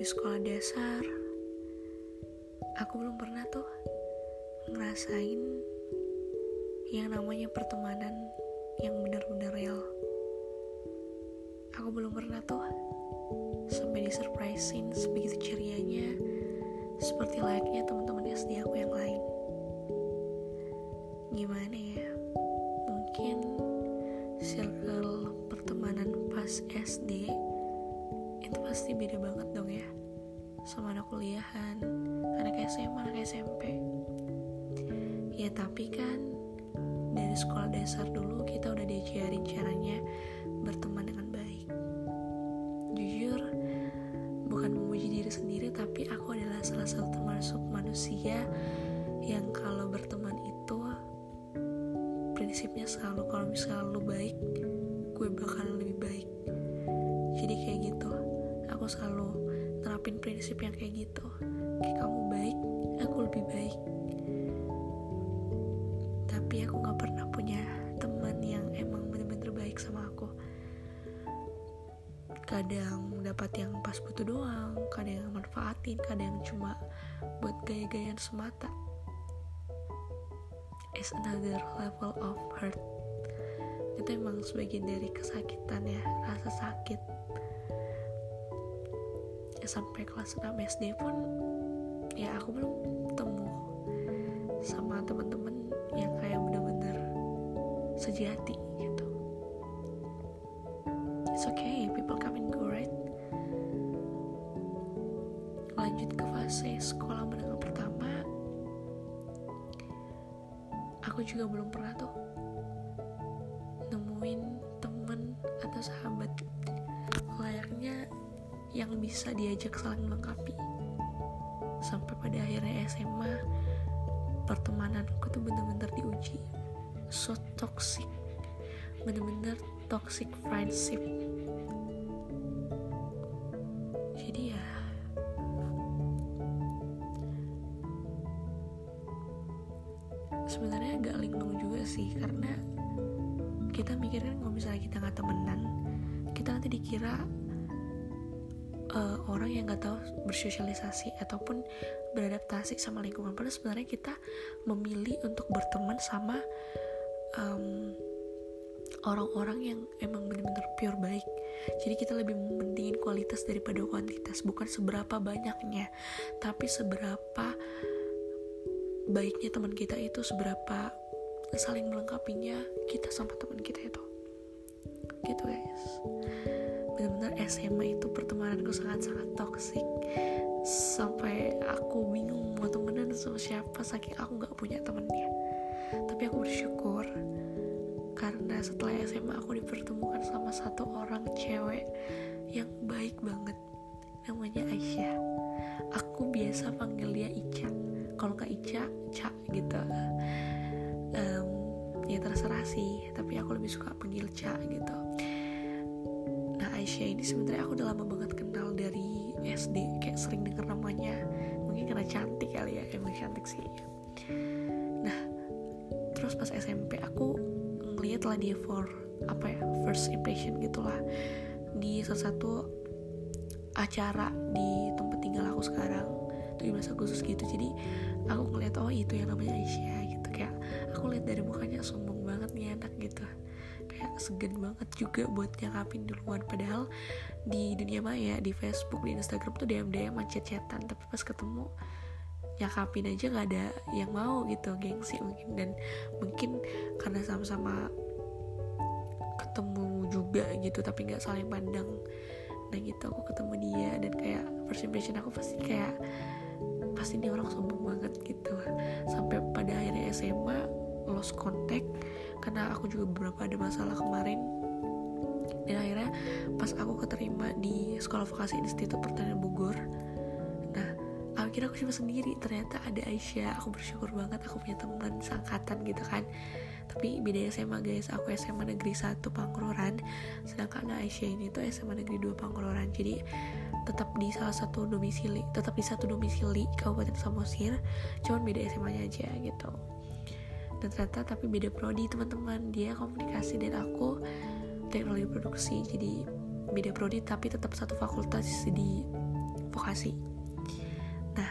di sekolah dasar. Aku belum pernah tuh ngerasain yang namanya pertemanan yang benar-benar real. Aku belum pernah tuh sampai disurprisein sebegitu cerianya seperti layaknya teman-teman SD aku yang lain. Gimana ya? Mungkin circle pertemanan pas SD itu pasti beda banget dong ya sama anak kuliahan anak SMA anak SMP ya tapi kan dari sekolah dasar dulu kita udah diajarin caranya berteman dengan baik. Jujur bukan memuji diri sendiri tapi aku adalah salah satu termasuk manusia yang kalau berteman itu prinsipnya selalu kalau misalnya lu baik gue bakal lebih baik. Jadi kayak gitu aku selalu terapin prinsip yang kayak gitu. Kayak kamu baik aku lebih baik. Tapi aku gak pernah punya teman yang emang bener-bener baik sama aku. Kadang dapat yang pas butuh doang kadang yang manfaatin kadang cuma buat gaya-gayaan semata. Is another level of hurt. Itu emang sebagian dari kesakitan ya rasa sakit sampai kelas 6 SD pun ya aku belum ketemu sama teman-teman yang kayak bener-bener sejati gitu. It's okay people come and go right? Lanjut ke fase sekolah menengah pertama. Aku juga belum pernah tuh yang bisa diajak saling melengkapi. Sampai pada akhirnya SMA pertemananku tuh bener-bener diuji. So toxic bener-bener toxic friendship bersosialisasi ataupun beradaptasi sama lingkungan. Padahal sebenarnya kita memilih untuk berteman sama um, orang-orang yang emang bener-bener pure baik. Jadi kita lebih mementingin kualitas daripada kuantitas. Bukan seberapa banyaknya tapi seberapa baiknya teman kita itu seberapa saling melengkapinya kita sama teman kita itu. Gitu guys benar-benar SMA itu pertemananku sangat-sangat toksik sampai aku bingung mau temenan sama siapa saking aku nggak punya temennya. Tapi aku bersyukur karena setelah SMA aku dipertemukan sama satu orang cewek yang baik banget. Namanya Aisyah. Aku biasa panggil dia Ica. Kalau nggak Ica Ca gitu. Um, ya terserah sih tapi aku lebih suka panggil Ca gitu Aisyah ini sebenarnya aku udah lama banget kenal dari SD kayak sering denger namanya. Mungkin karena cantik kali ya emang cantik sih. Nah terus pas SMP aku ngeliat lah dia for apa ya first impression gitulah. Di salah satu acara di tempat tinggal aku sekarang 17 Agustus gitu. Jadi aku ngeliat oh itu yang namanya Aisyah gitu. Kayak aku lihat dari mukanya sombong banget nih anak gitu segan banget juga buat nyakapin duluan. Padahal di dunia maya di Facebook di Instagram tuh DM DM macet-cetan. Tapi pas ketemu nyakapin aja nggak ada yang mau gitu gengsi mungkin. Dan mungkin karena sama-sama ketemu juga gitu tapi nggak saling pandang. Nah gitu aku ketemu dia dan kayak first impression aku pasti kayak pasti dia orang sombong banget gitu. Sampai pada akhirnya SMA lost contact karena aku juga beberapa ada masalah kemarin. Dan akhirnya pas aku keterima di sekolah vokasi Institut Pertanian Bogor nah akhirnya aku cuma sendiri. Ternyata ada Aisyah. Aku bersyukur banget aku punya teman seangkatan gitu kan. Tapi beda SMA guys. Aku SMA negeri 1 Pangkuroran sedangkan Aisyah ini tuh SMA negeri 2 Pangkuroran jadi tetap di salah satu domisili tetap di satu domisili Kabupaten Samosir cuman beda SMA nya aja gitu dan ternyata tapi beda prodi teman-teman. Dia komunikasi dan aku teknologi produksi jadi beda prodi tapi tetap satu fakultas di vokasi. Nah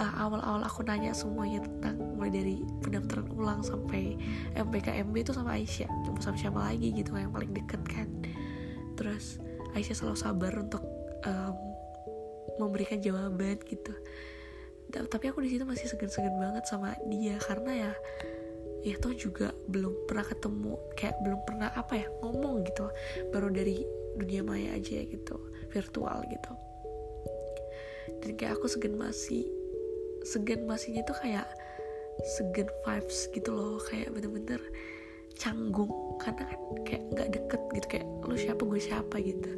uh, awal-awal aku nanya semuanya tentang mulai dari pendaftaran ulang sampai MPKMB itu sama Aisyah. Cuma sama siapa lagi gitu yang paling deket kan. Terus Aisyah selalu sabar untuk um, memberikan jawaban gitu. Tapi aku di situ masih segan-segan banget sama dia karena ya ya toh juga belum pernah ketemu kayak belum pernah apa ya ngomong gitu baru dari dunia maya aja gitu virtual gitu. Dan kayak aku segan masih segan masihnya tuh kayak segan vibes gitu loh. Kayak bener-bener canggung. Karena kan kayak nggak deket gitu kayak lu siapa gue siapa gitu.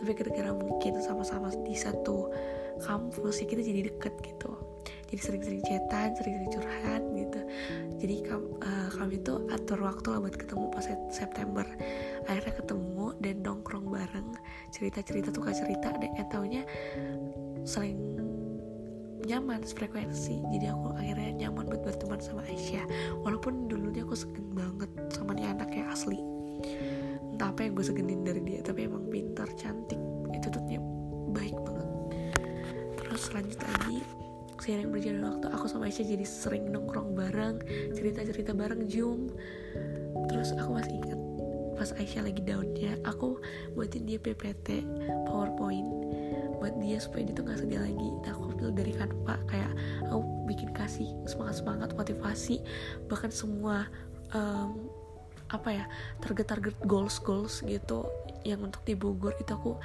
Tapi gara-gara mungkin sama-sama di satu kampus ya kita jadi deket gitu. Jadi sering-sering chatan sering-sering curhat gitu jadi kam, uh, kami tuh atur waktu lah buat ketemu pas September. Akhirnya ketemu dan nongkrong bareng. Cerita-cerita tukar cerita dan eh, taunya saling nyaman frekuensi jadi aku akhirnya nyaman buat berteman sama Aisyah. Walaupun dulunya aku segen banget sama nih anak kayak asli. Entah apa yang gue segenin dari dia tapi emang pintar cantik. Itu tuh baik banget. Terus lanjut lagi seiring berjalan waktu aku sama Aisyah jadi sering nongkrong bareng cerita-cerita bareng Zoom. Terus aku masih ingat pas Aisyah lagi daunnya aku buatin dia PPT PowerPoint buat dia supaya dia tuh gak sedih lagi. Nah aku ambil dari Canva kayak aku bikin kasih semangat-semangat motivasi bahkan semua um, apa ya target-target goals-goals gitu yang untuk di Bogor itu aku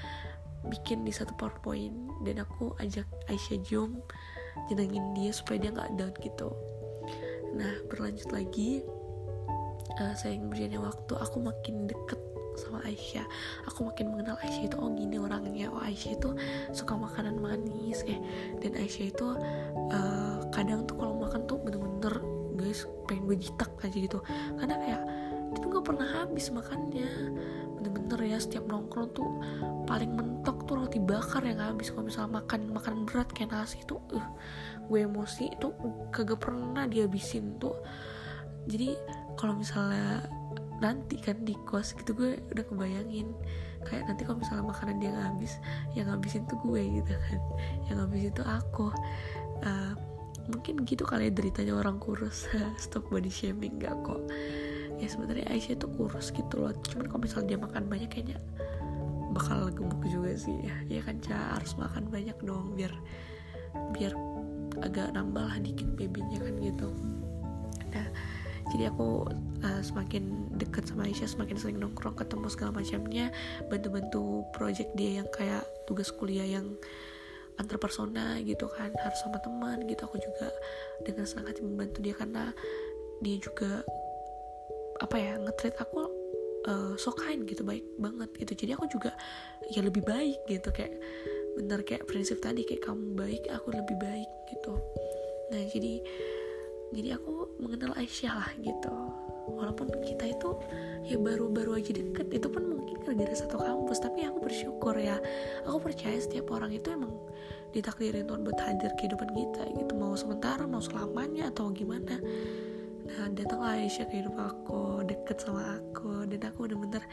bikin di satu PowerPoint. Dan aku ajak Aisyah Zoom nyenengin dia supaya dia nggak down gitu. Nah berlanjut lagi. Uh, seiring berjalannya waktu aku makin deket sama Aisyah. Aku makin mengenal Aisyah itu oh gini orangnya. Oh Aisyah itu suka makanan manis eh. Dan Aisyah itu uh, kadang tuh kalau makan tuh bener-bener guys pengen gue jitak aja gitu. Karena kayak itu nggak pernah habis makannya bener-bener ya setiap nongkrong tuh paling mentok tuh roti bakar yang habis. Kalau misalnya makan makan berat kayak nasi tuh uh, gue emosi itu kagak pernah dihabisin tuh. Jadi kalau misalnya nanti kan di kos gitu gue udah kebayangin kayak nanti kalau misalnya makanan dia nggak habis yang ngabisin tuh gue gitu kan. Yang habis itu aku. Uh, mungkin gitu kali ya deritanya orang kurus. Stop body shaming gak kok ya sebenarnya Aisyah tuh kurus gitu loh. Cuman kalau misalnya dia makan banyak kayaknya bakal gemuk juga sih. Ya ya kan Ca? Harus makan banyak dong biar biar agak nambah lah dikit babynya kan gitu. Nah jadi aku uh, semakin deket sama Aisyah semakin sering nongkrong ketemu segala macamnya bantu-bantu project dia yang kayak tugas kuliah yang antar persona gitu kan harus sama teman gitu. Aku juga dengan senang hati membantu dia karena dia juga apa ya ngetreat aku uh, so kind gitu baik banget gitu. Jadi aku juga ya lebih baik gitu kayak bener kayak prinsip tadi kayak kamu baik aku lebih baik gitu. Nah jadi jadi aku mengenal Aisyah lah gitu. Walaupun kita itu ya baru-baru aja deket itu pun mungkin gara-gara satu kampus. Tapi aku bersyukur ya aku percaya setiap orang itu emang ditakdirin buat hadir kehidupan kita gitu. Mau sementara mau selamanya atau gimana nah datanglah Aisyah ke hidup aku deket sama aku dan aku bener-bener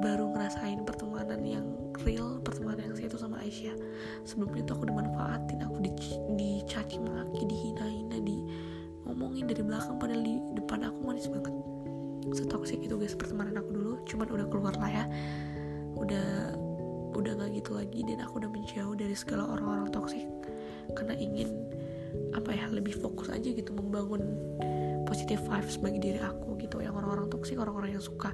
baru ngerasain pertemanan yang real pertemanan yang itu sama Aisyah. Sebelumnya tuh aku dimanfaatin aku di, dicaci maki dihina-hina di ngomongin dari belakang padahal di depan aku manis banget. Setoksik itu guys pertemanan aku dulu cuman udah keluar lah ya. Udah udah gak gitu lagi dan aku udah menjauh dari segala orang-orang toksik karena ingin apa ya lebih fokus aja gitu membangun positive vibes bagi diri aku gitu. Yang orang-orang toksik orang-orang yang suka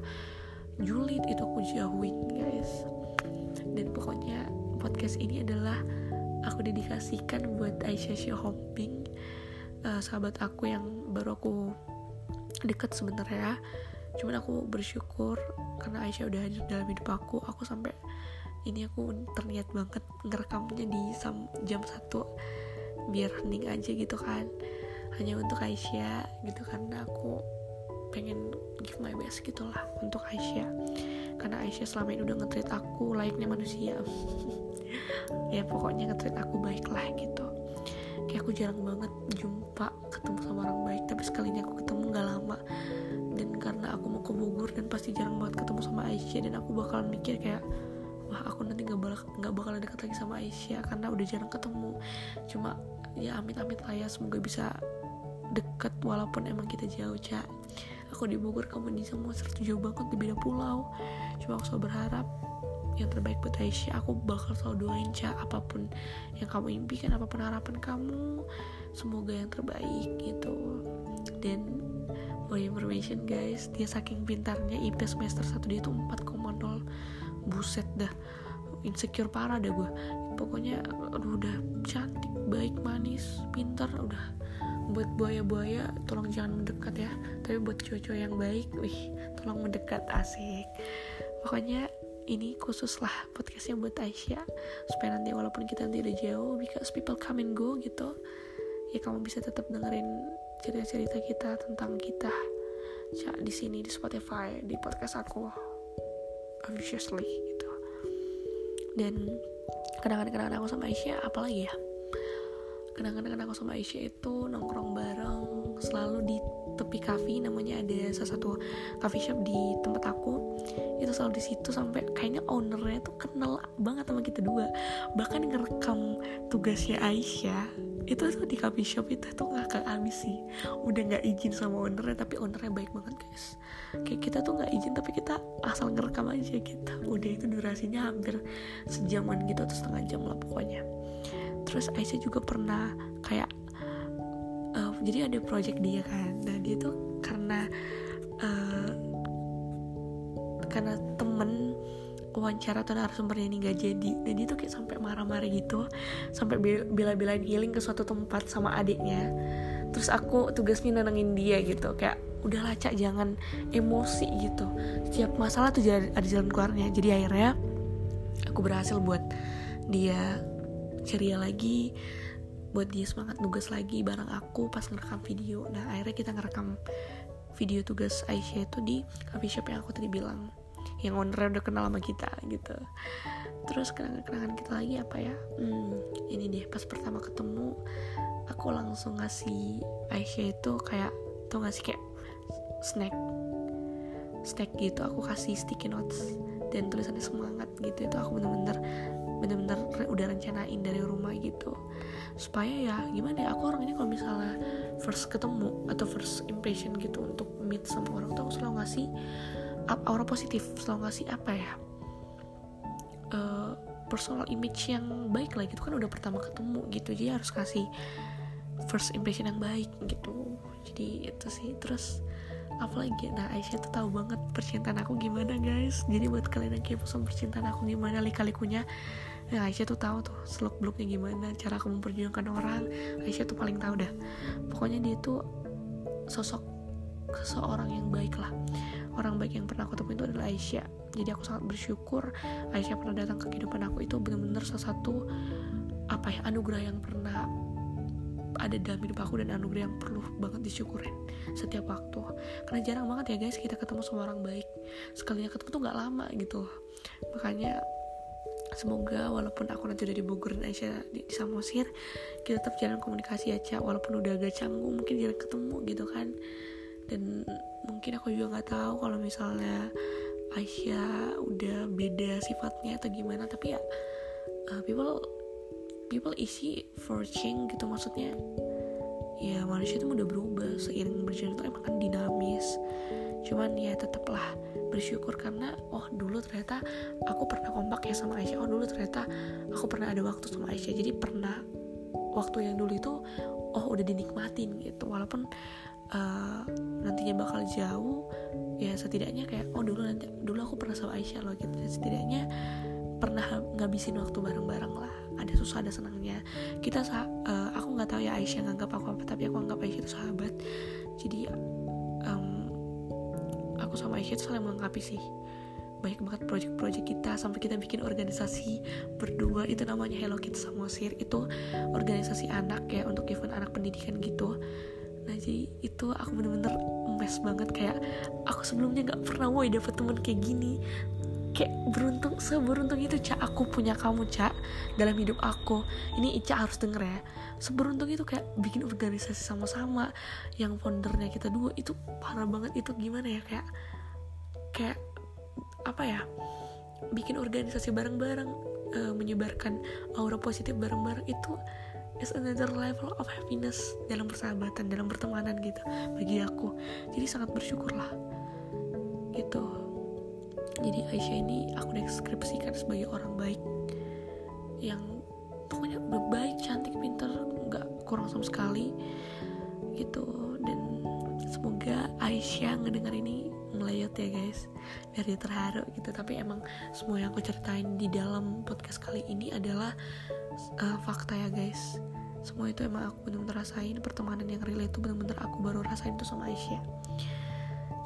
julid itu aku jauhin guys. Dan pokoknya podcast ini adalah aku dedikasikan buat Aisyah Shopping uh, sahabat aku yang baru aku deket sebenarnya. Cuman aku bersyukur karena Aisyah udah hadir dalam hidup aku. Aku sampai ini aku terniat banget ngerekamnya di jam satu biar hening aja gitu kan. Hanya untuk Aisyah gitu karena aku pengen give my best gitulah untuk Aisyah. Karena Aisyah selama ini udah ngetrit aku layaknya manusia. Ya pokoknya ngetrit aku baik lah gitu. Kayak aku jarang banget jumpa ketemu sama orang baik tapi sekalinya aku ketemu gak lama. Dan karena aku mau ke Bogor dan pasti jarang banget ketemu sama Aisyah dan aku bakalan mikir kayak wah aku nanti nggak bakal nggak bakal dekat lagi sama Aisyah karena udah jarang ketemu. Cuma ya amit-amit lah ya semoga bisa deket walaupun emang kita jauh cak aku di Bogor kamu di semua jauh banget di beda pulau. Cuma aku selalu berharap yang terbaik buat Aisyah. Aku bakal selalu doain cak apa pun yang kamu impikan apa pun harapan kamu semoga yang terbaik gitu. Dan for information guys dia saking pintarnya IP semester 1 dia tuh 4,0 buset dah insecure parah dah gue pokoknya udah cantik baik manis pintar udah. Buat buaya-buaya tolong jangan mendekat ya. Tapi buat cowok-cowok yang baik wih tolong mendekat asik. Pokoknya ini khusus lah podcastnya buat Aisyah. Supaya nanti walaupun kita nanti udah jauh because people come and go gitu ya kamu bisa tetap dengerin cerita-cerita kita tentang kita. Cak di sini di Spotify di podcast aku. Ambitiously gitu. Dan kenangan-kenangan aku sama Aisyah apalagi ya kenangan-kenangan aku sama Aisyah itu nongkrong bareng selalu di tepi kafe namanya ada salah satu coffee shop di tempat aku. Itu selalu di situ sampai kayaknya ownernya tuh kenal banget sama kita dua. Bahkan ngerekam tugasnya Aisyah itu tuh di coffee shop itu tuh ngakak abis sih. Udah nggak izin sama ownernya tapi ownernya baik banget guys. Kayak kita tuh nggak izin tapi kita asal ngerekam aja kita udah itu durasinya hampir sejaman gitu atau setengah jam lah pokoknya terus Aisyah juga pernah kayak uh, jadi ada project dia kan. Nah dia tuh karena uh, karena temen wawancara atau narasumbernya ini gak jadi. Dan dia tuh kayak sampai marah-marah gitu sampai bela-belain healing ke suatu tempat sama adiknya. Terus aku tugasnya nenangin dia gitu kayak udah lacak jangan emosi gitu. Setiap masalah tuh ada jalan keluarnya. Jadi akhirnya aku berhasil buat dia ceria lagi buat dia semangat tugas lagi bareng aku pas ngerekam video. Nah akhirnya kita ngerekam video tugas Aisyah itu di coffee shop yang aku tadi bilang yang ownernya udah kenal sama kita gitu. Terus kenangan-kenangan kita lagi apa ya? Hmm, ini deh pas pertama ketemu aku langsung ngasih Aisyah itu kayak tuh ngasih kayak snack snack gitu. Aku kasih sticky notes dan tulisannya semangat gitu. Itu aku bener-bener bener-bener udah rencanain dari rumah gitu. Supaya ya gimana ya aku orangnya kalau misalnya first ketemu atau first impression gitu untuk meet sama orang tuh aku selalu ngasih aura positif selalu ngasih apa ya uh, personal image yang baik lah gitu kan udah pertama ketemu gitu. Jadi harus kasih first impression yang baik gitu. Jadi itu sih terus apalagi nah Aisyah tuh tahu banget percintaan aku gimana guys. Jadi buat kalian yang kepo sama percintaan aku gimana lika-likunya nah Aisyah tuh tahu tuh seluk beluknya gimana cara aku memperjuangkan orang. Aisyah tuh paling tahu dah. Pokoknya dia tuh sosok seseorang yang baik lah. Orang baik yang pernah aku temuin itu adalah Aisyah. Jadi aku sangat bersyukur Aisyah pernah datang ke kehidupan aku. Itu benar-benar salah satu apa ya anugerah yang pernah ada dalam hidup aku dan anugerah yang perlu banget disyukurin setiap waktu. Karena jarang banget ya guys kita ketemu sama orang baik. Sekalinya ketemu tuh nggak lama gitu. Makanya semoga walaupun aku nanti udah di Bogor dan Aisyah di, di Samosir kita tetap jalan komunikasi ya walaupun udah agak canggung mungkin jarang ketemu gitu kan. Dan mungkin aku juga nggak tahu kalau misalnya Aisyah udah beda sifatnya atau gimana. Tapi ya uh, people people easy for change gitu maksudnya. Ya manusia itu udah berubah seiring berjalan itu emang kan dinamis. Cuman ya tetaplah bersyukur karena oh dulu ternyata aku pernah kompak ya sama Aisyah. Oh dulu ternyata aku pernah ada waktu sama Aisyah. Jadi pernah waktu yang dulu itu oh udah dinikmatin gitu. Walaupun uh, nantinya bakal jauh ya setidaknya kayak oh dulu nanti dulu aku pernah sama Aisyah loh gitu. Setidaknya pernah ngabisin waktu bareng-bareng lah ada susah ada senangnya. Kita uh, aku nggak tahu ya Aisyah nganggap aku apa tapi aku anggap Aisyah itu sahabat. Jadi um, aku sama Aisyah itu saling melengkapi sih. Banyak banget project-project kita sampai kita bikin organisasi berdua. Itu namanya Hello Kids Samosir itu organisasi anak ya untuk event anak pendidikan gitu. Nah jadi itu aku bener-bener emes banget. Kayak aku sebelumnya nggak pernah woi dapet temen kayak gini kayak beruntung seberuntung itu cak aku punya kamu cak dalam hidup aku. Ini Ica harus denger ya. Seberuntung itu kayak bikin organisasi sama-sama. Yang foundernya kita dua itu parah banget. Itu gimana ya kayak kayak apa ya bikin organisasi bareng-bareng uh, menyebarkan aura positif bareng-bareng. Itu is another level of happiness dalam persahabatan dalam pertemanan gitu bagi aku. Jadi sangat bersyukurlah. Gitu jadi Aisyah ini aku deskripsikan sebagai orang baik. Yang pokoknya baik cantik pintar nggak kurang sama sekali gitu. Dan semoga Aisyah ngedengar ini melayot ya guys. Dia terharu gitu. Tapi emang semua yang aku ceritain di dalam podcast kali ini adalah uh, fakta ya guys. Semua itu emang aku bener-bener rasain. Pertemanan yang real itu bener-bener aku baru rasain tuh sama Aisyah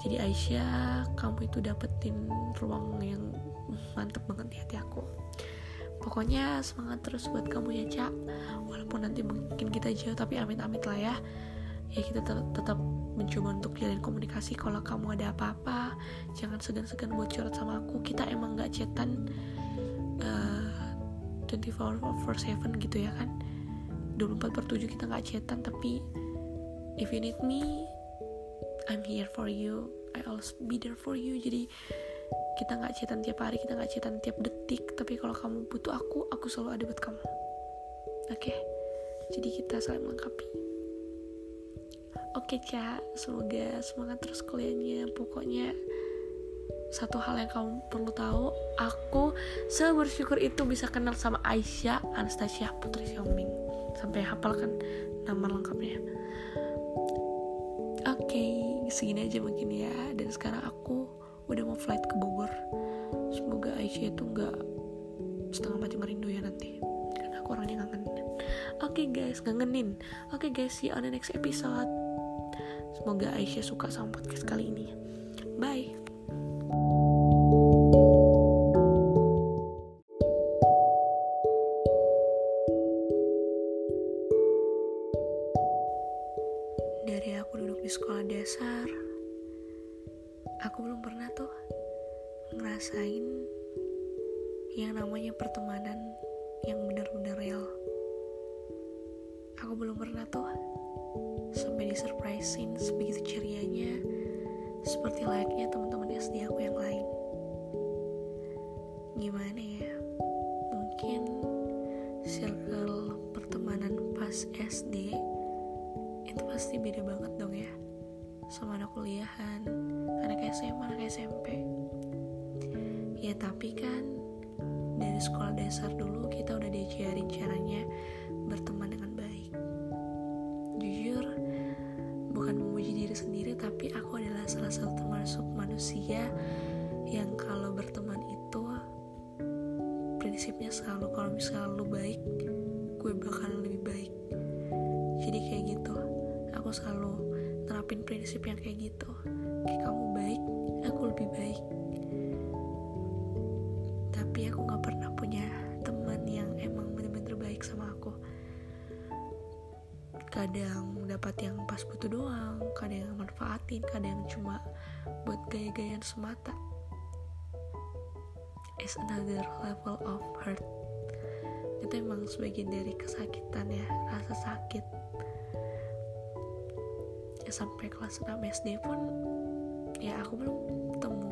jadi Aisyah kamu itu dapetin ruang yang mantep banget di hati aku. Pokoknya semangat terus buat kamu ya Cak walaupun nanti mungkin kita jauh tapi amit-amit lah ya. Ya kita tetap mencoba untuk jalin komunikasi. Kalau kamu ada apa-apa jangan segan-segan buat curhat sama aku. Kita emang gak chatan uh, 24 over 7 gitu ya kan. 24 per 7 kita gak chatan tapi if you need me I'm here for you I always be there for you jadi kita gak chatan tiap hari kita gak chatan tiap detik tapi kalau kamu butuh aku aku selalu ada buat kamu oke okay? jadi kita saling melengkapi Oke Ca, semoga semangat terus kuliahnya. Pokoknya satu hal yang kamu perlu tahu, aku sebersyukur itu bisa kenal sama Aisyah Anastasia Putri Xiaoming. Sampai hafal kan nama lengkapnya. Segini aja mungkin ya. Dan sekarang aku udah mau flight ke Bogor. Semoga Aisyah itu nggak setengah mati merindu ya nanti. Karena aku orangnya ngangenin. Oke okay guys, ngangenin. Oke okay guys, see you on the next episode. Semoga Aisyah suka sama podcast kali ini. Bye. Dasar, aku belum pernah tuh ngerasain yang namanya pertemanan yang benar-benar real. Aku belum pernah tuh sampai disurprisein sebegitu cerianya seperti layaknya teman-teman SD aku yang lain. Gimana ya? Mungkin circle pertemanan pas SD itu pasti beda banget sama anak kuliahan anak SMA anak SMP ya tapi kan dari sekolah dasar dulu kita udah diajarin caranya berteman dengan baik. Jujur bukan memuji diri sendiri tapi aku adalah salah satu termasuk manusia yang kalau berteman itu prinsipnya selalu kalau misalnya lu baik gue bakal lebih baik. Jadi kayak gitu aku selalu terapin prinsip yang kayak gitu. Kayak kamu baik aku lebih baik. Tapi aku gak pernah punya teman yang emang bener-bener baik sama aku. Kadang dapat yang pas butuh doang kadang yang manfaatin kadang cuma buat gaya-gayaan semata. Is another level of hurt. Itu emang sebagian dari kesakitan ya rasa sakit sampai kelas 6 SD pun ya aku belum ketemu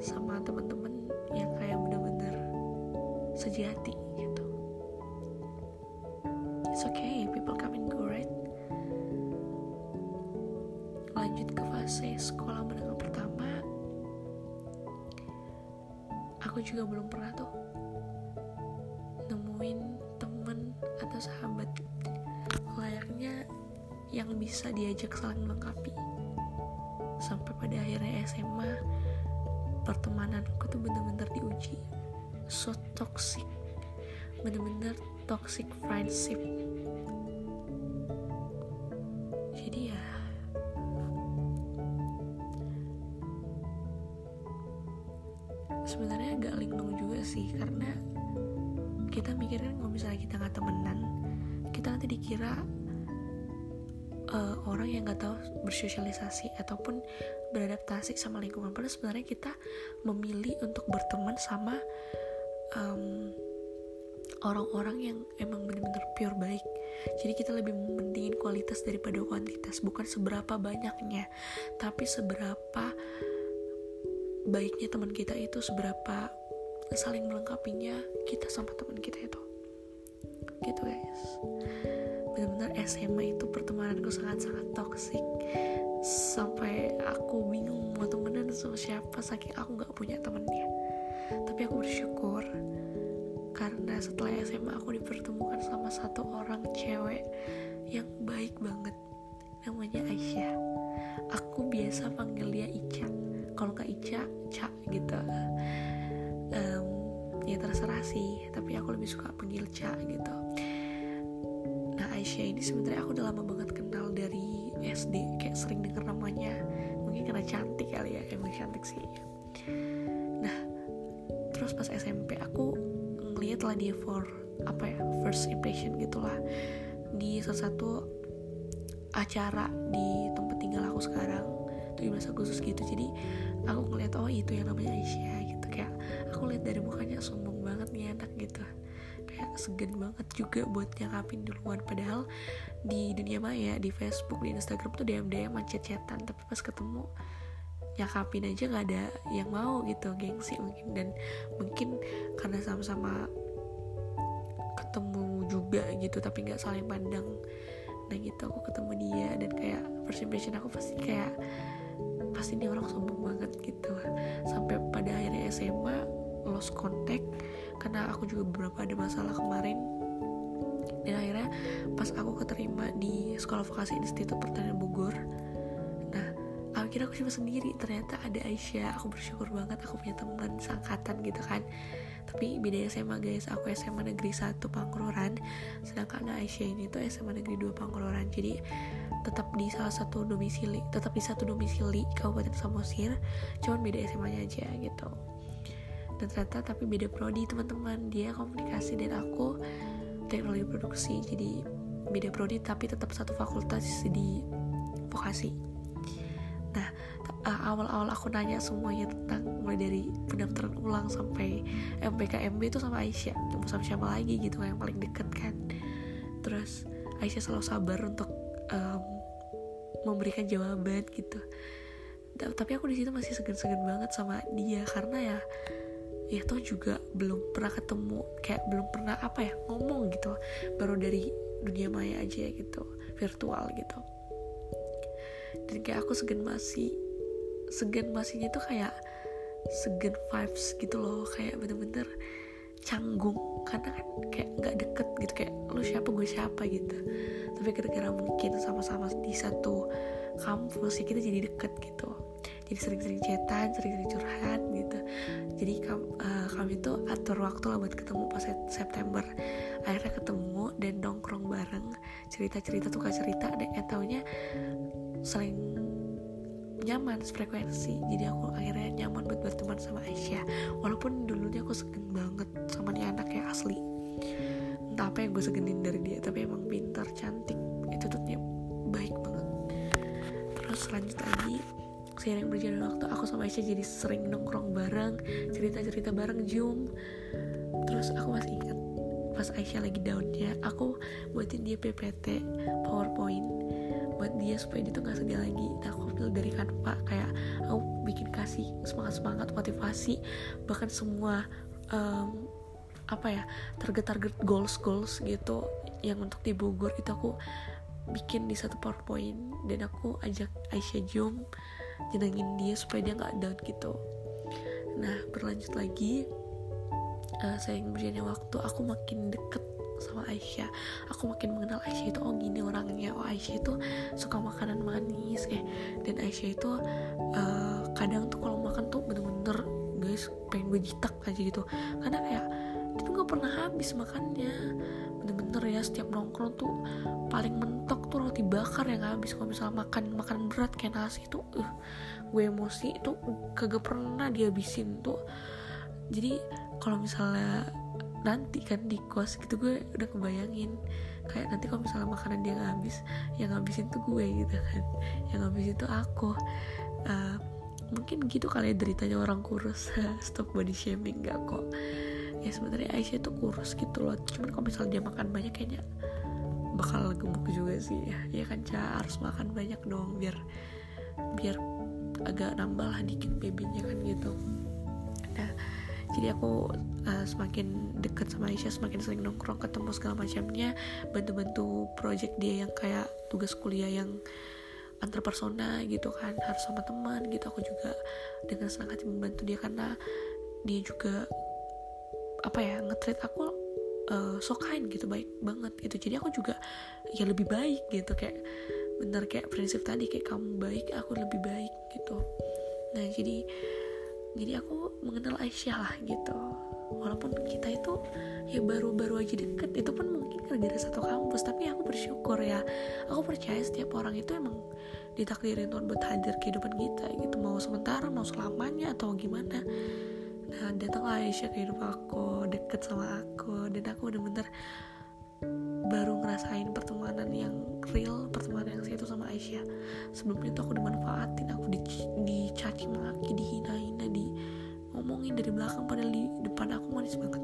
sama teman-teman yang kayak bener-bener sejati bisa diajak saling melengkapi. Sampai pada akhirnya SMA pertemananku tuh bener-bener diuji. So toxic. Bener-bener toxic friendship. Jadi ya sebenarnya agak linglung juga sih karena kita mikirin kalau misalnya kita nggak temenan kita nanti dikira uh, orang yang nggak tahu bersosialisasi ataupun beradaptasi sama lingkungan. Padahal sebenarnya kita memilih untuk berteman sama um, orang-orang yang emang bener-bener pure baik. Jadi kita lebih mementingin kualitas daripada kuantitas bukan seberapa banyaknya tapi seberapa baiknya teman kita itu seberapa saling melengkapinya kita sama teman kita itu. Gitu guys benar-benar SMA itu pertemananku sangat-sangat toksik sampai aku bingung mau temenan sama siapa saking aku nggak punya temennya. Tapi aku bersyukur karena setelah SMA aku dipertemukan sama satu orang cewek yang baik banget. Namanya Aisyah. Aku biasa panggil dia Ica. Kalau nggak Ica Ca gitu. Um, ya terserah sih tapi aku lebih suka panggil Ca gitu Aisyah ini sebenarnya aku udah lama banget kenal dari SD kayak sering denger namanya. Mungkin karena cantik kali ya emang cantik sih. Nah terus pas SMP aku ngeliat lah dia for apa ya first impression gitulah. Di salah satu acara di tempat tinggal aku sekarang 17 Agustus gitu. Jadi aku ngeliat oh itu yang namanya Aisyah gitu. Kayak aku lihat dari mukanya sombong segan banget juga buat nyakapin duluan. Padahal di dunia maya di Facebook di Instagram tuh DM DM macet-cetan. Tapi pas ketemu nyakapin aja nggak ada yang mau gitu gengsi mungkin. Dan mungkin karena sama-sama ketemu juga gitu tapi nggak saling pandang. Nah gitu aku ketemu dia dan kayak first impression aku pasti kayak pasti dia orang sombong banget gitu. Sampai pada akhirnya SMA lost contact karena aku juga beberapa ada masalah kemarin. Dan akhirnya pas aku keterima di sekolah vokasi Institut Pertanian Bogor nah akhirnya aku cuma sendiri. Ternyata ada Aisyah aku bersyukur banget aku punya teman seangkatan gitu kan. Tapi beda SMA guys aku SMA negeri 1 Pangkuroran sedangkan Aisyah ini tuh SMA negeri 2 Pangkuroran. Jadi tetap di salah satu domisili tetap di satu domisili Kabupaten Samosir cuman beda SMA nya aja gitu dan ternyata tapi beda prodi teman-teman. Dia komunikasi dan aku teknologi produksi jadi beda prodi tapi tetap satu fakultas di vokasi. Nah uh, awal-awal aku nanya semuanya tentang mulai dari pendaftaran ulang sampai MPKMB itu sama Aisyah mau sama siapa lagi gitu yang paling deket kan. Terus Aisyah selalu sabar untuk um, memberikan jawaban gitu. Tapi aku di situ masih segan-segan banget sama dia karena ya ya toh juga belum pernah ketemu kayak belum pernah apa ya ngomong gitu. Baru dari dunia maya aja gitu virtual gitu. Dan kayak aku segan masih segan masihnya tuh kayak segan vibes gitu loh. Kayak bener-bener canggung. Karena kan kayak nggak deket gitu kayak lu siapa gue siapa gitu. Tapi gara-gara mungkin sama-sama di satu kampus ya kita jadi deket gitu. Jadi sering-sering cetan sering-sering curhat gitu jadi kam, uh, kami tuh atur waktu lah buat ketemu pas September. Akhirnya ketemu dan nongkrong bareng. Cerita-cerita tuh cerita dan eh, taunya sering nyaman frekuensi jadi aku akhirnya nyaman buat berteman sama Aisyah. Walaupun dulunya aku segen banget sama dia anak kayak asli. Entah apa yang gue segenin dari dia tapi emang pintar cantik. Itu tuh baik banget. Terus lanjut lagi seiring berjalan waktu aku sama Aisyah jadi sering nongkrong bareng cerita-cerita bareng zoom. Terus aku masih ingat pas Aisyah lagi daunnya aku buatin dia PPT PowerPoint. Buat dia supaya dia tuh gak sedih lagi. Nah aku ambil dari Canva kayak aku bikin kasih semangat semangat motivasi. Bahkan semua um, apa ya target-target goals goals gitu yang untuk di Bogor itu aku bikin di satu powerpoint. Dan aku ajak Aisyah Jom jenengin dia supaya dia nggak down gitu. Nah berlanjut lagi. Uh, seiring berjalannya waktu aku makin deket sama Aisyah. Aku makin mengenal Aisyah itu oh gini orangnya. Oh Aisyah itu suka makanan manis. Eh dan Aisyah itu uh, kadang tuh kalau makan tuh bener-bener guys pengen gue aja gitu. Karena kayak itu nggak pernah habis makannya bener-bener ya setiap nongkrong tuh paling mentok tuh roti bakar yang habis. Kalau misalnya makan makan berat kayak nasi tuh uh, gue emosi itu kagak pernah dihabisin tuh. Jadi kalau misalnya nanti kan di kos gitu gue udah kebayangin kayak nanti kalau misalnya makanan dia nggak habis yang ngabisin tuh gue gitu kan. Yang ngabisin tuh aku. Uh, mungkin gitu kali ya deritanya orang kurus. Stop body shaming gak kok ya sebenarnya Aisyah tuh kurus gitu loh. Cuman kalau misalnya dia makan banyak kayaknya bakal gemuk juga sih. Ya kan Ca? Harus makan banyak dong biar biar agak nambah lah dikit babynya kan gitu. Nah jadi aku uh, semakin dekat sama Aisyah semakin sering nongkrong ketemu segala macamnya bantu-bantu project dia yang kayak tugas kuliah yang antar persona gitu kan harus sama teman gitu. Aku juga dengan senang hati membantu dia karena dia juga apa ya ngetrit aku uh, so kind gitu baik banget gitu. Jadi aku juga ya lebih baik gitu kayak bener kayak prinsip tadi kayak kamu baik aku lebih baik gitu. Nah jadi jadi aku mengenal Aisyah lah gitu. Walaupun kita itu ya baru-baru aja deket itu pun mungkin gara-gara satu kampus. Tapi aku bersyukur ya aku percaya setiap orang itu emang ditakdirin Tuhan buat hadir kehidupan kita gitu. Mau sementara mau selamanya atau gimana nah datanglah Aisyah ke hidup aku deket sama aku. Dan aku bener-bener baru ngerasain pertemanan yang real pertemanan yang saya itu sama Aisyah. Sebelumnya tuh aku dimanfaatin aku di, dicaci maki dihina-hina di ngomongin dari belakang padahal di depan aku manis banget.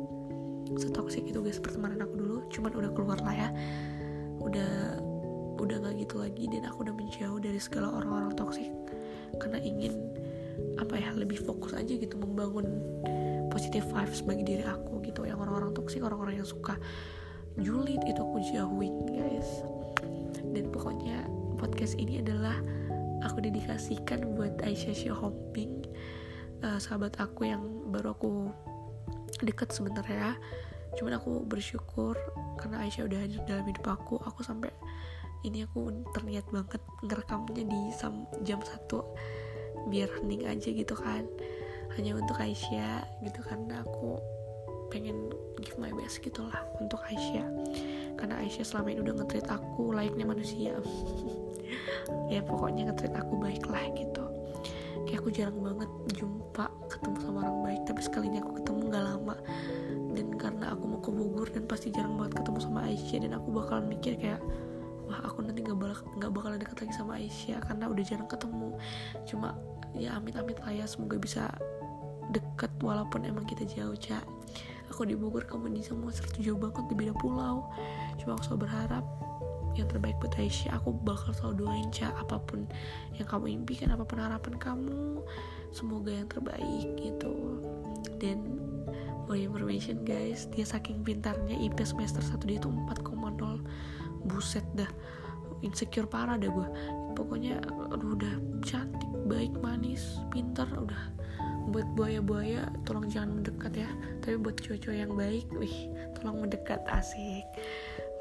Setoksik itu guys pertemanan aku dulu cuman udah keluar lah ya. Udah udah nggak gitu lagi dan aku udah menjauh dari segala orang-orang toksik karena ingin apa ya lebih fokus aja gitu membangun positive vibes bagi diri aku gitu. Yang orang-orang toksik orang-orang yang suka julid itu aku jauhin guys. Dan pokoknya podcast ini adalah aku dedikasikan buat Aisyah Shopping uh, sahabat aku yang baru aku deket sebenarnya. Cuman aku bersyukur karena Aisyah udah hadir dalam hidup aku. Aku sampai ini aku terniat banget ngerekamnya di jam satu biar hening aja gitu kan. Hanya untuk Aisyah gitu karena aku pengen give my best gitulah untuk Aisyah. Karena Aisyah selama ini udah ngetrit aku layaknya manusia. Ya pokoknya ngetrit aku baik lah gitu. Kayak aku jarang banget jumpa ketemu sama orang baik tapi sekalinya aku ketemu gak lama. Dan karena aku mau ke Bogor dan pasti jarang banget ketemu sama Aisyah dan aku bakalan mikir kayak wah aku nanti nggak bakal nggak bakalan deket lagi sama Aisyah karena udah jarang ketemu. Cuma ya amit-amit lah ya semoga bisa deket walaupun emang kita jauh cak aku di Bogor kamu di semua serta jauh banget di beda pulau. Cuma aku selalu berharap yang terbaik buat Aisyah. Aku bakal selalu doain cak apa pun yang kamu impikan apa pun harapan kamu semoga yang terbaik gitu. Dan for information guys dia saking pintarnya IP semester 1 dia tuh 4,0 buset dah. Insecure parah dah gue pokoknya aduh udah cantik baik manis pintar udah. Buat buaya-buaya tolong jangan mendekat ya. Tapi buat cowok-cowok yang baik wih tolong mendekat asik.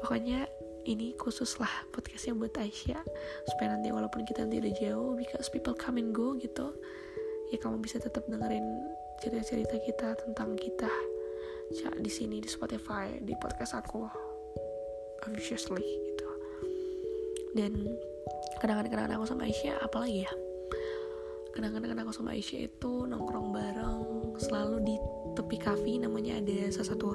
Pokoknya ini khusus lah podcastnya buat Aisyah. Supaya nanti walaupun kita nanti udah jauh because people come and go gitu ya kamu bisa tetap dengerin cerita-cerita kita tentang kita. Ya, di sini di Spotify di podcast aku ambitiously gitu. Dan kenangan-kenangan aku sama Aisyah apalagi ya? Kenangan-kenangan aku sama Aisyah itu nongkrong bareng selalu di tepi kafe namanya ada salah satu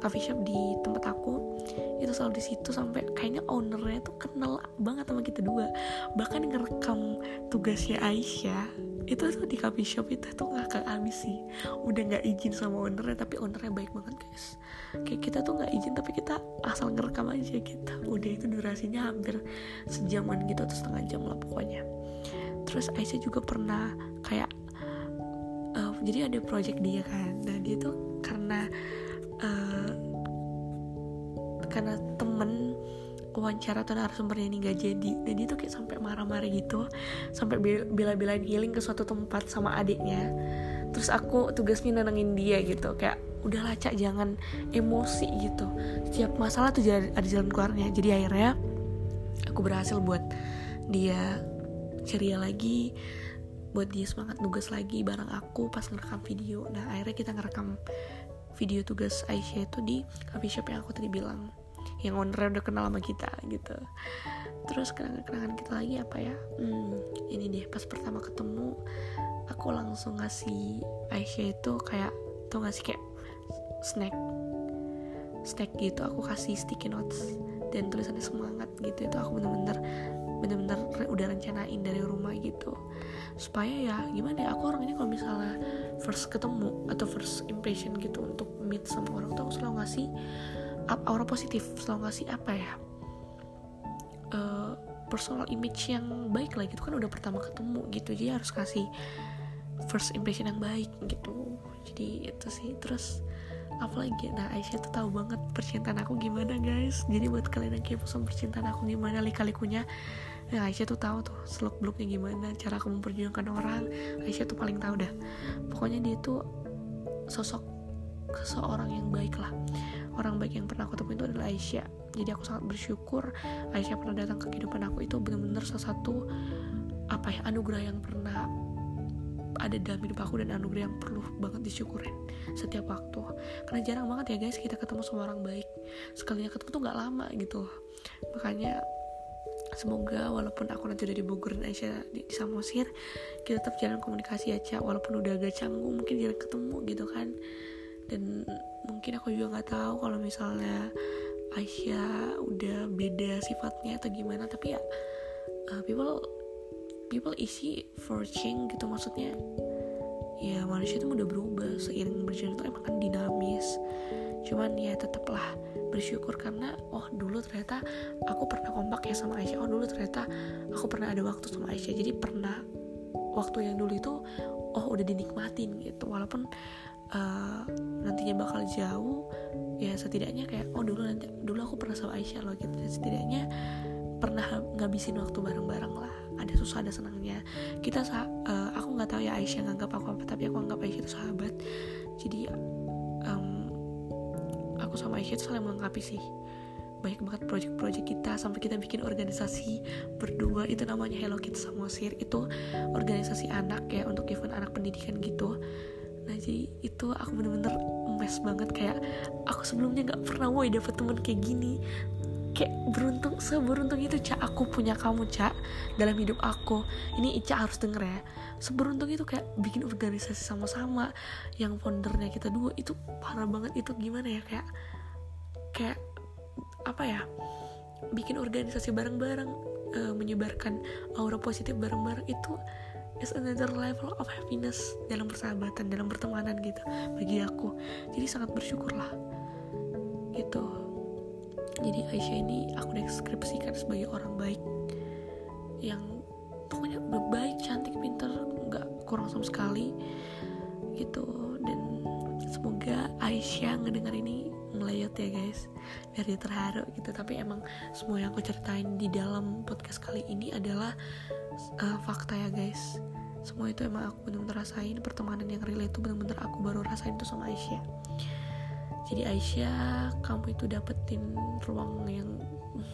coffee shop di tempat aku. Itu selalu di situ sampai kayaknya ownernya tuh kenal banget sama kita dua. Bahkan ngerekam tugasnya Aisyah itu tuh di coffee shop itu tuh ngakak abis sih. Udah nggak izin sama ownernya tapi ownernya baik banget guys. Kayak kita tuh nggak izin tapi kita asal ngerekam aja kita udah itu durasinya hampir sejaman gitu atau setengah jam lah pokoknya. Terus Aisyah juga pernah kayak uh, jadi ada project dia kan. Nah dia tuh karena uh, karena temen wawancara tuh narasumbernya ini gak jadi. Dan dia tuh kayak sampai marah-marah gitu sampai bela-belain healing ke suatu tempat sama adiknya. Terus aku tugasnya nenangin dia gitu kayak udah lacak jangan emosi gitu. Setiap masalah tuh ada jalan keluarnya. Jadi akhirnya aku berhasil buat dia ceria lagi buat dia semangat nugas lagi bareng aku pas ngerekam video. Nah akhirnya kita ngerekam video tugas Aisyah itu di coffee shop yang aku tadi bilang yang owner udah kenal sama kita gitu. Terus kenangan-kenangan kita lagi apa ya? Hmm, ini deh pas pertama ketemu aku langsung ngasih Aisyah itu kayak tuh ngasih kayak snack. Snack gitu aku kasih sticky notes dan tulisannya semangat gitu. Itu aku bener-bener bener-bener udah rencanain dari rumah gitu. Supaya ya gimana ya aku orangnya kalau misalnya first ketemu atau first impression gitu untuk meet sama orang tuh aku selalu ngasih aura positif selalu ngasih apa ya? Uh, personal image yang baik lah gitu kan udah pertama ketemu gitu. Jadi harus kasih first impression yang baik gitu. Jadi itu sih. Terus apalagi nah Aisyah tuh tahu banget percintaan aku gimana guys. Jadi buat kalian yang kepo sama percintaan aku gimana lika-likunya ya Aisyah tuh tahu tuh seluk beluknya gimana cara aku memperjuangkan orang. Aisyah tuh paling tahu dah. Pokoknya dia tuh sosok seseorang yang baik lah orang baik yang pernah aku temuin itu adalah Aisyah. Jadi aku sangat bersyukur Aisyah pernah datang ke kehidupan aku itu benar-benar salah satu apa ya anugerah yang pernah ada dalam hidup aku dan anugerah yang perlu banget disyukurin setiap waktu. Karena jarang banget ya guys kita ketemu sama orang baik. Sekalinya ketemu tuh nggak lama gitu. Makanya semoga walaupun aku nanti udah di Bogor dan Aisyah di, di Samosir kita tetap jalan komunikasi aja walaupun udah agak canggung mungkin jarang ketemu gitu kan. Dan mungkin aku juga nggak tahu kalau misalnya Aisyah udah beda sifatnya atau gimana tapi ya uh, people people easy for change gitu maksudnya. Ya manusia itu udah berubah seiring berjalan itu emang kan dinamis. Cuman ya tetaplah bersyukur karena oh dulu ternyata aku pernah kompak ya sama Aisyah. Oh dulu ternyata aku pernah ada waktu sama Aisyah. Jadi pernah waktu yang dulu itu oh udah dinikmatin gitu. Walaupun uh, nantinya bakal jauh ya setidaknya kayak oh dulu nanti dulu aku pernah sama Aisyah loh gitu. Setidaknya pernah ngabisin waktu bareng-bareng lah. Ada susah ada senangnya. Kita uh, aku nggak tahu ya Aisyah nganggap aku apa tapi aku anggap Aisyah itu sahabat. Jadi um, aku sama Aisyah itu saling melengkapi sih. Banyak banget project-project kita sampai kita bikin organisasi berdua. Itu namanya Hello Kids Samosir itu organisasi anak ya untuk event anak pendidikan gitu nah jadi itu aku bener-bener mes banget kayak aku sebelumnya nggak pernah woi dapet temen kayak gini. Kayak beruntung seberuntung itu cak aku punya kamu cak dalam hidup aku. Ini Ica harus denger ya. Seberuntung itu kayak bikin organisasi sama-sama yang foundernya kita dua itu parah banget. Itu gimana ya kayak kayak apa ya bikin organisasi bareng-bareng uh, menyebarkan aura positif bareng-bareng itu is another level of happiness dalam persahabatan dalam pertemanan gitu bagi aku. Jadi sangat bersyukurlah. Gitu. Jadi Aisyah ini aku deskripsikan sebagai orang baik. Yang pokoknya baik cantik pintar nggak kurang sama sekali. Gitu. Dan semoga Aisyah ngedengar ini ngelayot ya guys. Dia terharu gitu. Tapi emang semua yang aku ceritain di dalam podcast kali ini adalah uh, fakta ya guys. Semua itu emang aku benar-benar rasain. Pertemanan yang real itu benar-benar aku baru rasain tuh sama Aisyah. Jadi Aisyah kamu itu dapetin ruang yang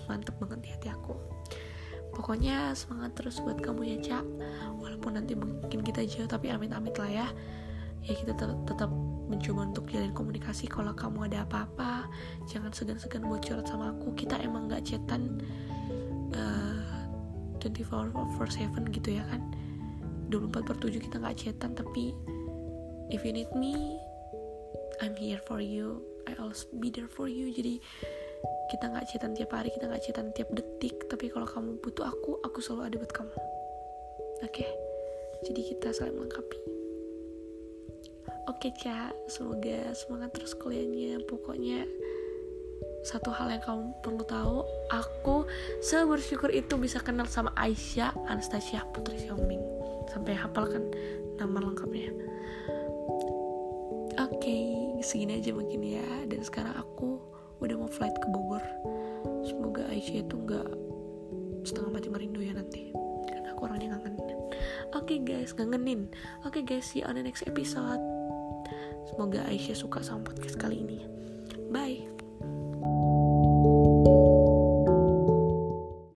mantep banget di hati aku. Pokoknya semangat terus buat kamu ya Cak walaupun nanti mungkin kita jauh tapi amit-amit lah ya. Ya kita tetap, tetap mencoba untuk jalin komunikasi. Kalau kamu ada apa-apa jangan segan-segan buat curhat sama aku. Kita emang gak chatan uh, 24 over 7 gitu ya kan. 24 per 7 kita gak chatan tapi if you need me I'm here for you. I always be there for you. Jadi kita nggak chatan tiap hari kita nggak chatan tiap detik. Tapi kalau kamu butuh aku aku selalu ada buat kamu. Oke? Okay? jadi kita saling melengkapi. Oke okay, Ca. Semoga semangat terus kuliahnya. Pokoknya satu hal yang kamu perlu tahu aku sebersyukur itu bisa kenal sama Aisyah Anastasia Putri Xiaoming. Sampai hafalkan nama lengkapnya. Oke okay, segini aja mungkin ya. Dan sekarang aku udah mau flight ke Bogor. Semoga Aisyah itu nggak setengah mati merindu ya nanti. Karena aku orangnya ngangenin. Oke okay, guys ngangenin. Oke okay, guys see you on the next episode. Semoga Aisyah suka sama podcast kali ini. Bye